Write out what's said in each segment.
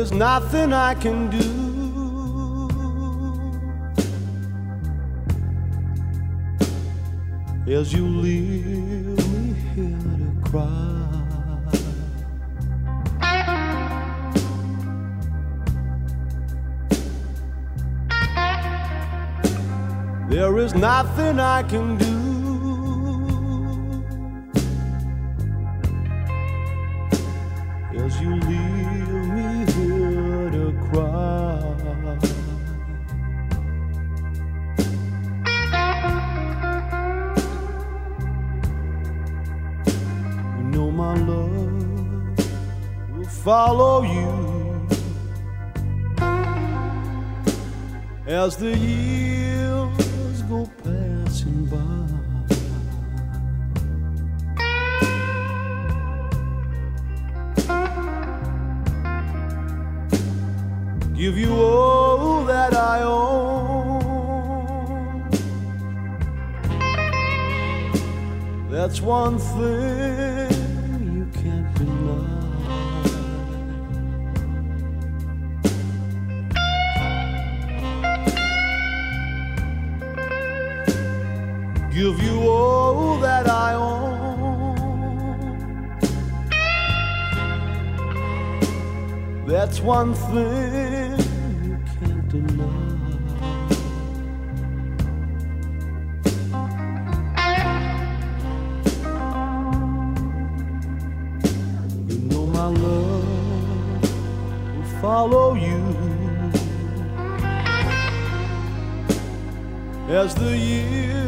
is nothing I can do. As you leave me here to cry, there is nothing I can do. as the years go passing by. give you all that I own. That's one thing. That's one thing you can't deny. You know my love will follow you as the years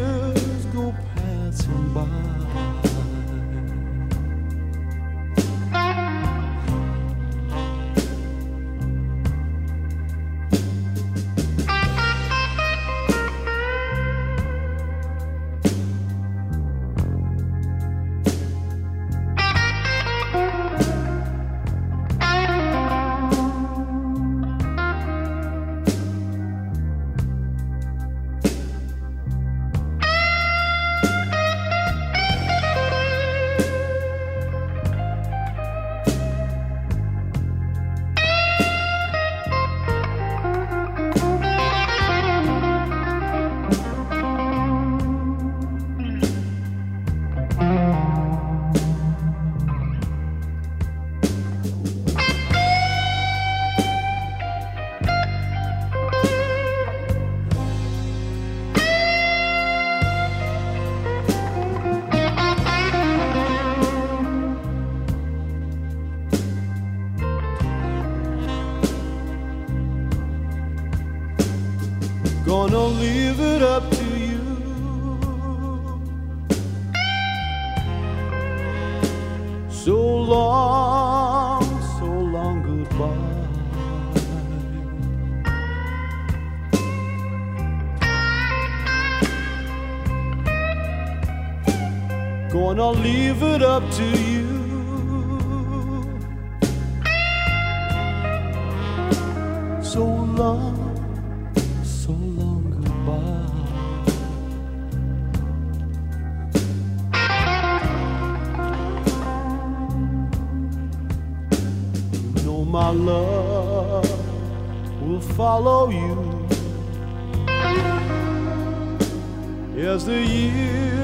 Gonna leave it up to you. So long, so long goodbye. You know my love will follow you as the years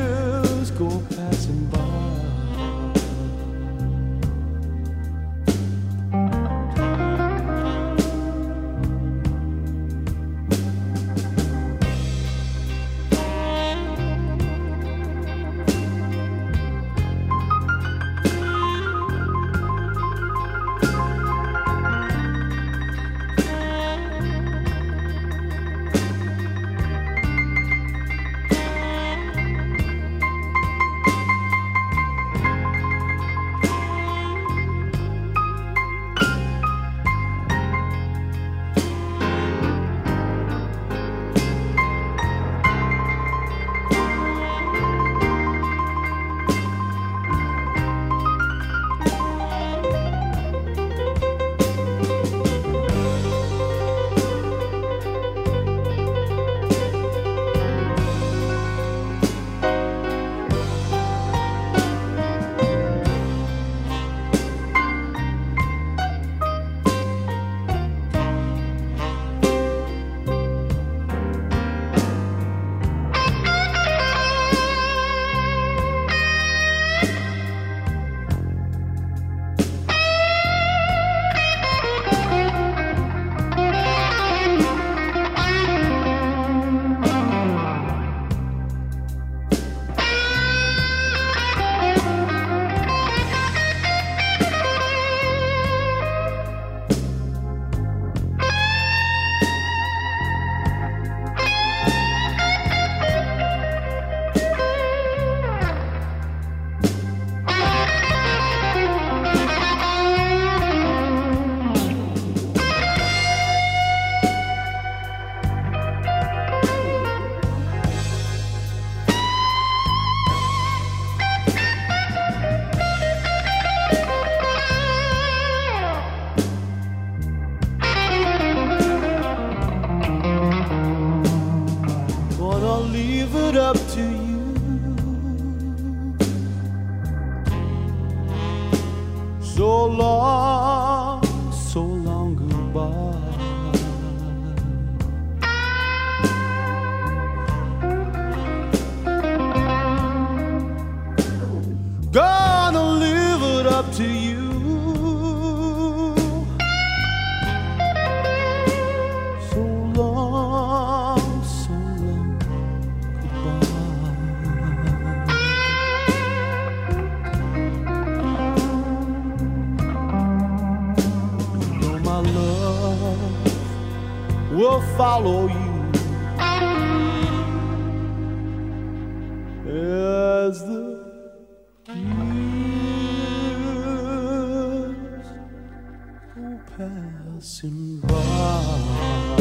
passing by.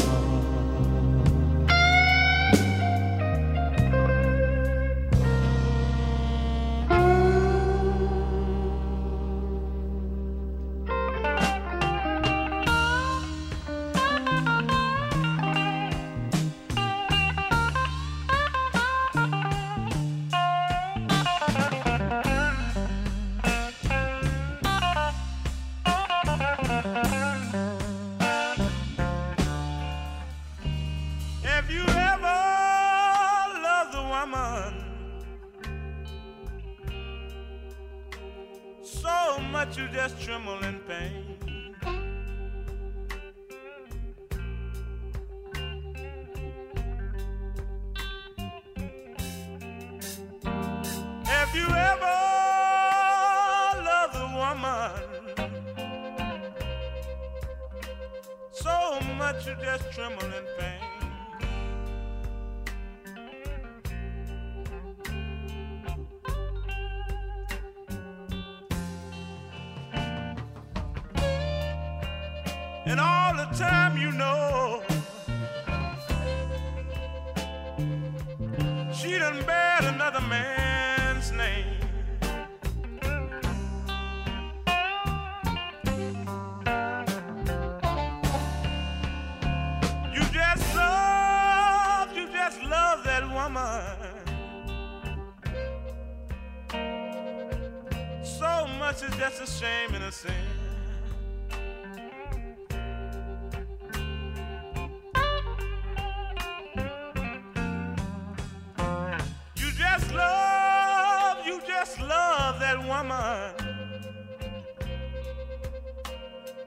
all the time, you know.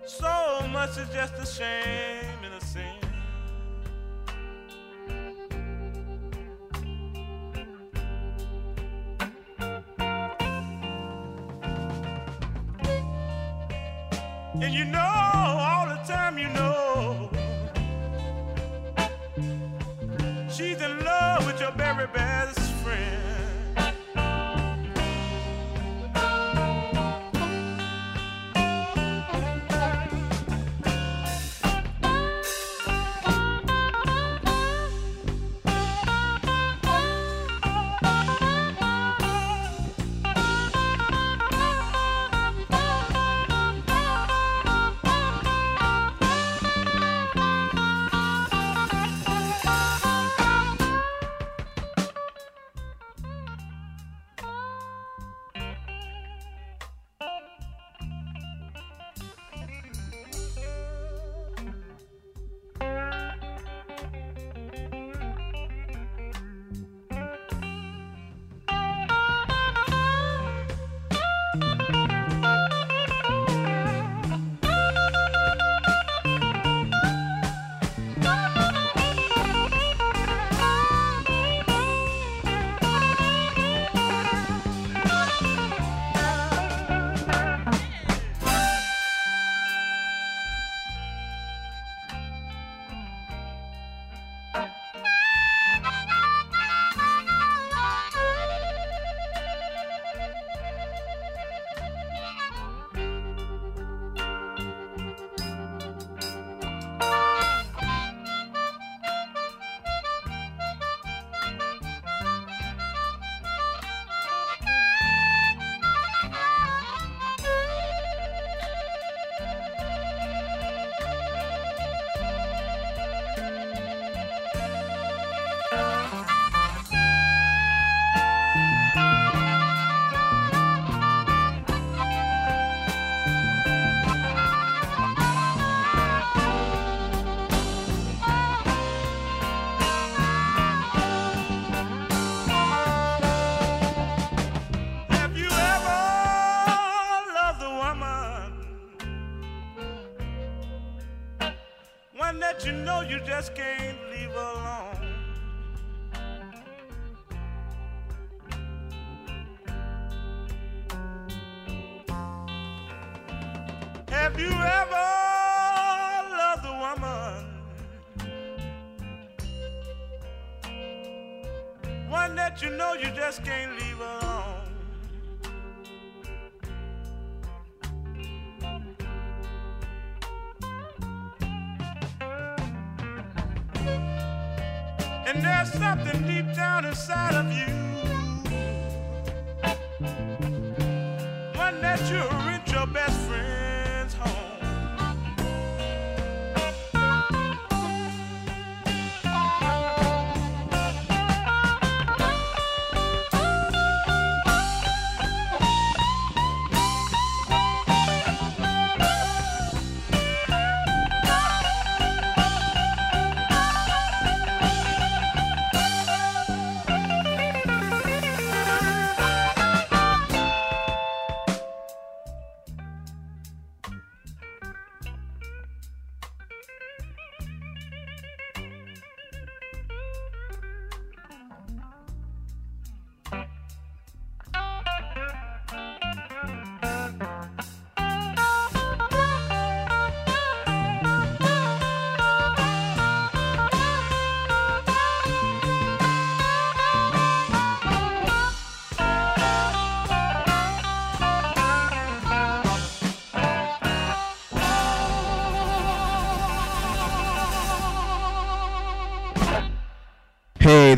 So much is just a shame.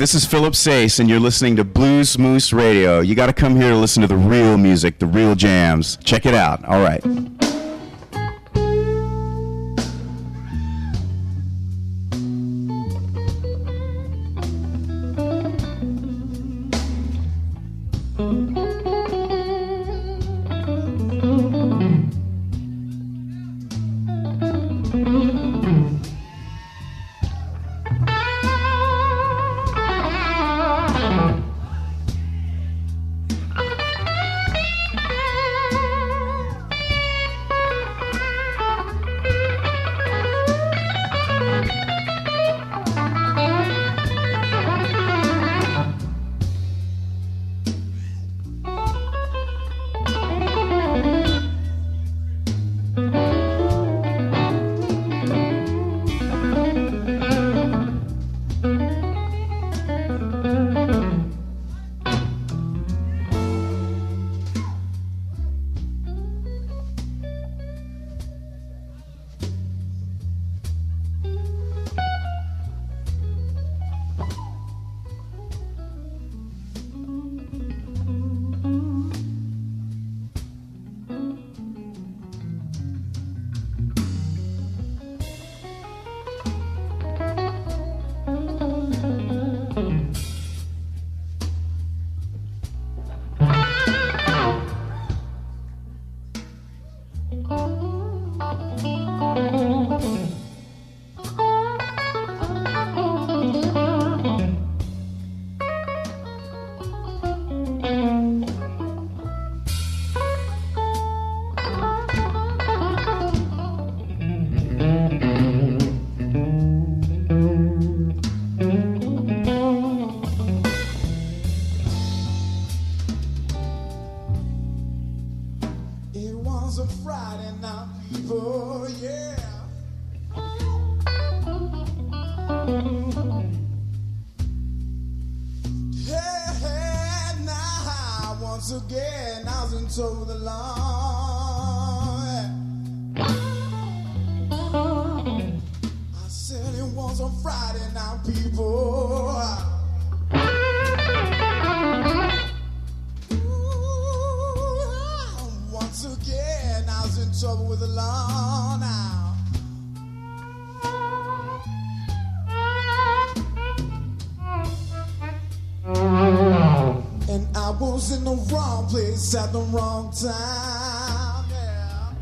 This is Philip Sayce, and you're listening to Blues Moose Radio. You got to come here to listen to the real music, the real jams. Check it out. All right. Time. Yeah.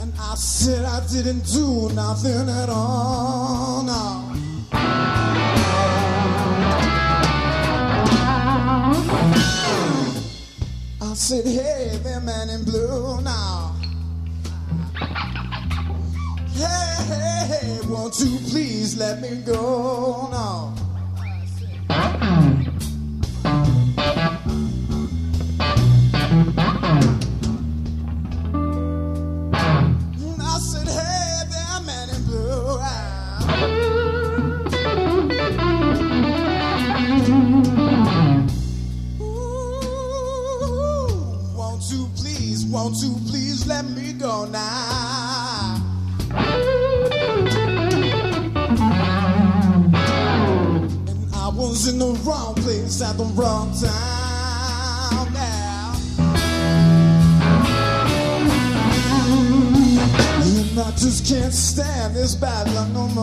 And I said I didn't do nothing at all. No. I said, hey, there, man in blue now. hey, hey, hey, won't you please let me go now? Can't stand this bad luck no more.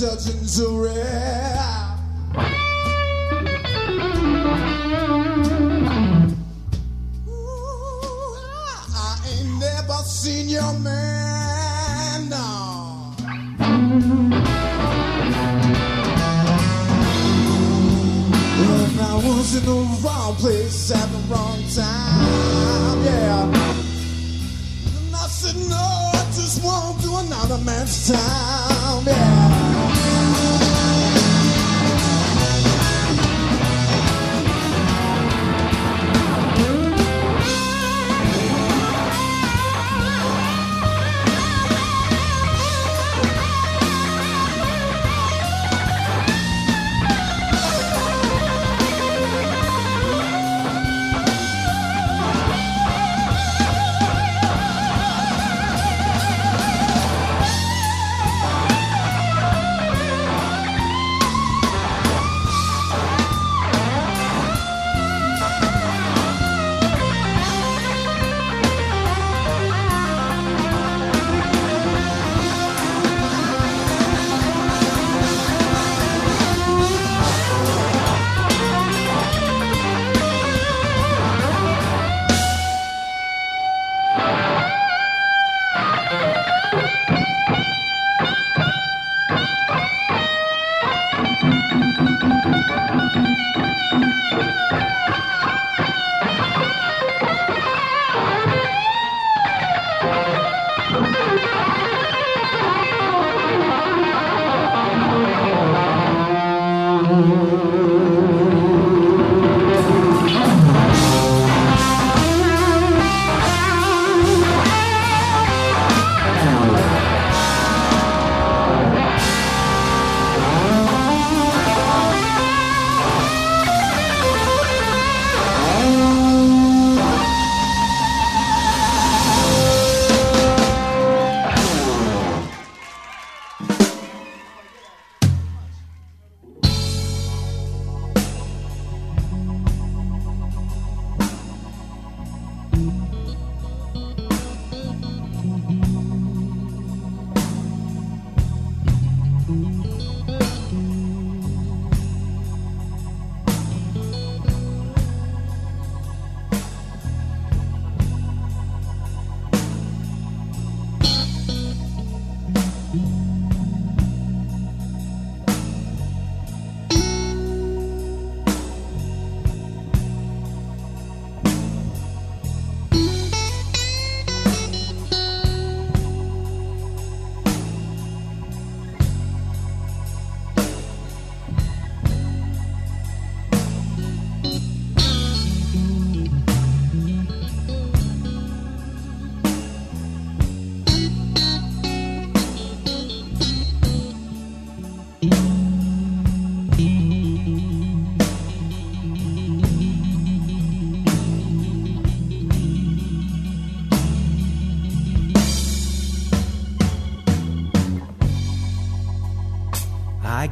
Touching so rare.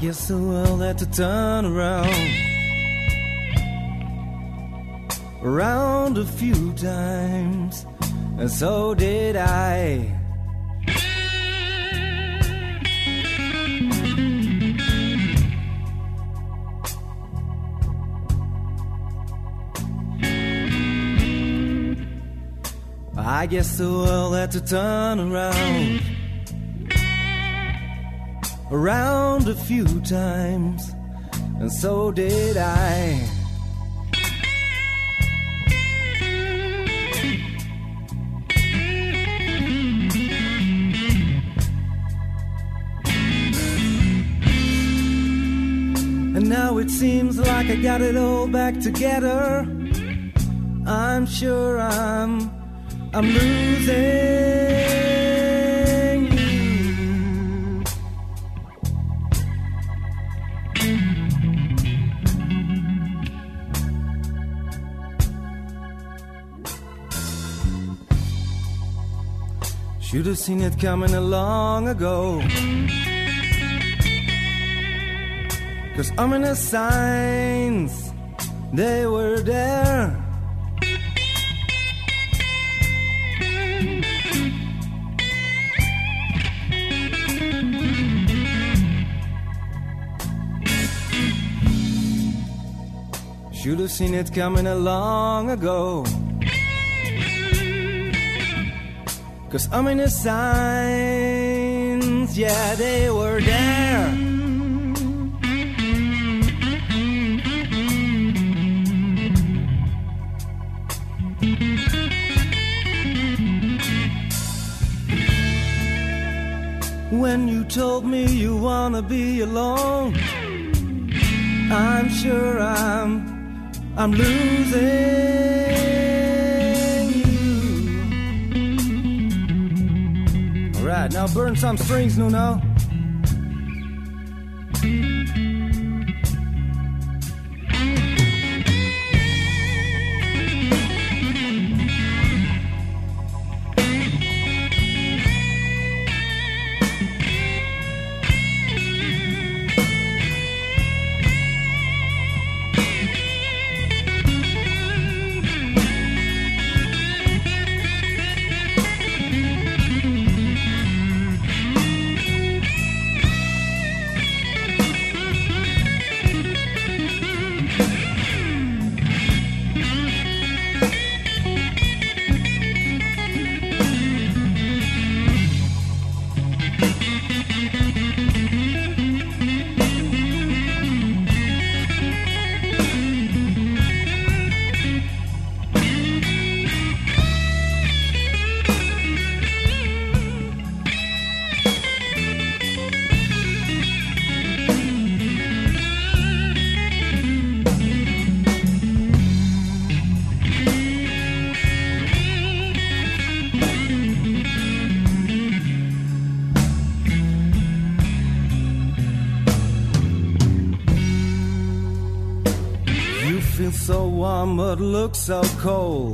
Guess the world had to turn around. Around a few times, and so did I. I guess the world had to turn around around a few times, and so did I. And now it seems like I got it all back together. I'm sure I'm I'm losing Should have seen it coming long ago. Cause ominous signs, they were there. Should have seen it coming long ago. Cause the signs, yeah, they were there. When you told me you wanna be alone, I'm sure I'm I'm losing Now burn some strings, Nuno. So cold.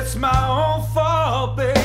It's my own fault, baby.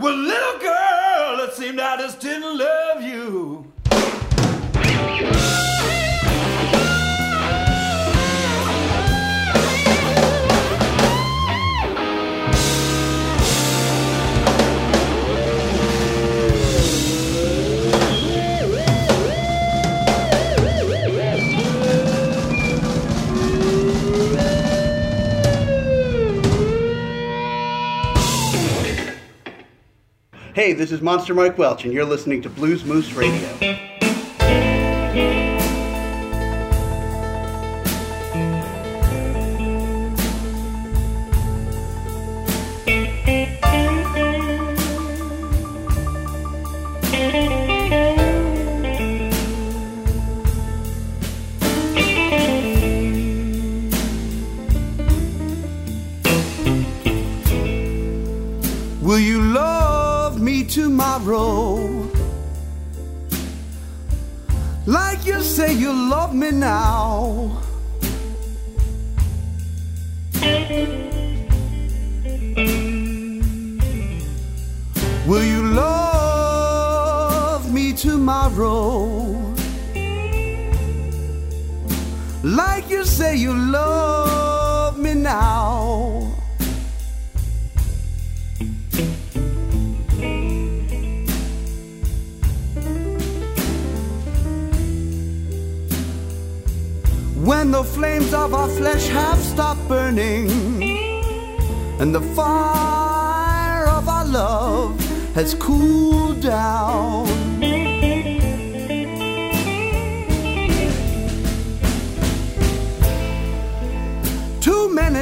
Well, little girl, it seemed I just didn't love you. Hey, this is Monster Mike Welch, and you're listening to Blues Moose Radio.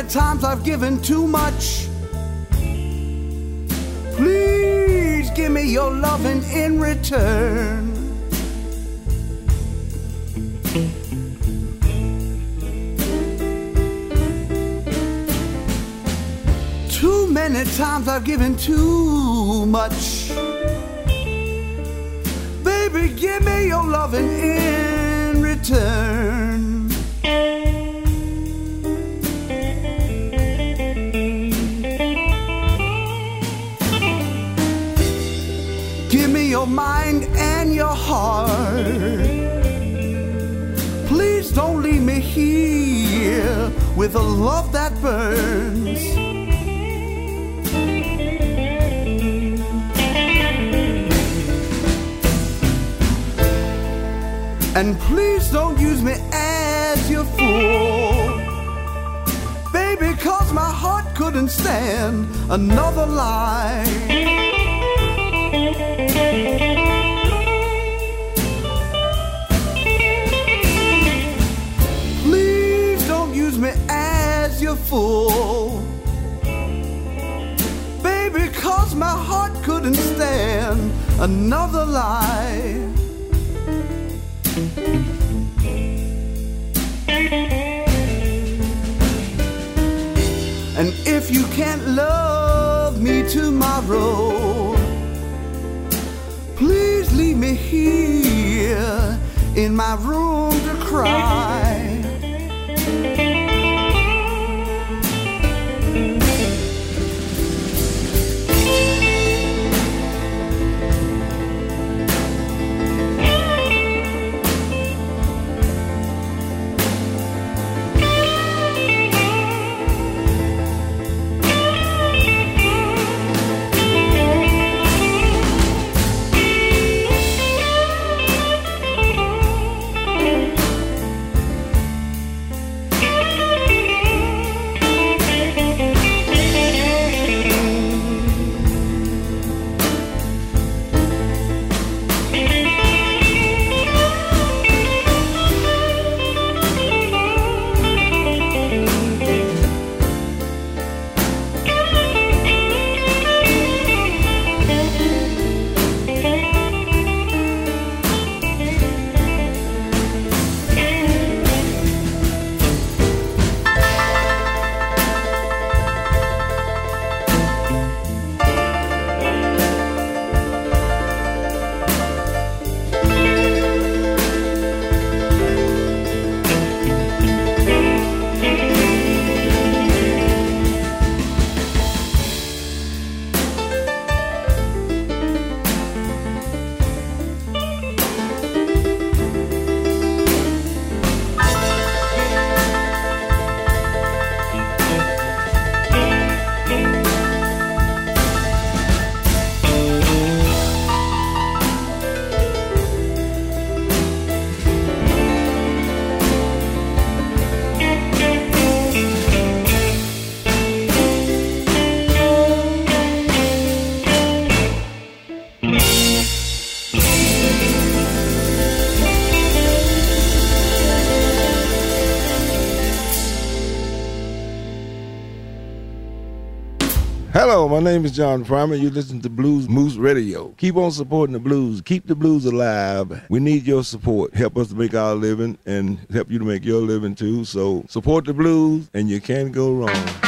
Many times I've given too much. Please give me your loving in return. Too many times I've given too much. Baby, give me your loving in return. Your mind and your heart. Please don't leave me here with a love that burns. And please don't use me as your fool. Baby, cause my heart couldn't stand another lie. Please don't use me as your fool. My heart couldn't stand another lie. And if you can't love me tomorrow, me here in my room to cry. Hello, my name is John Primer. You listen to Blues Moose Radio. Keep on supporting the blues. Keep the blues alive. We need your support. Help us to make our living and help you to make your living too. So support the blues and you can't go wrong.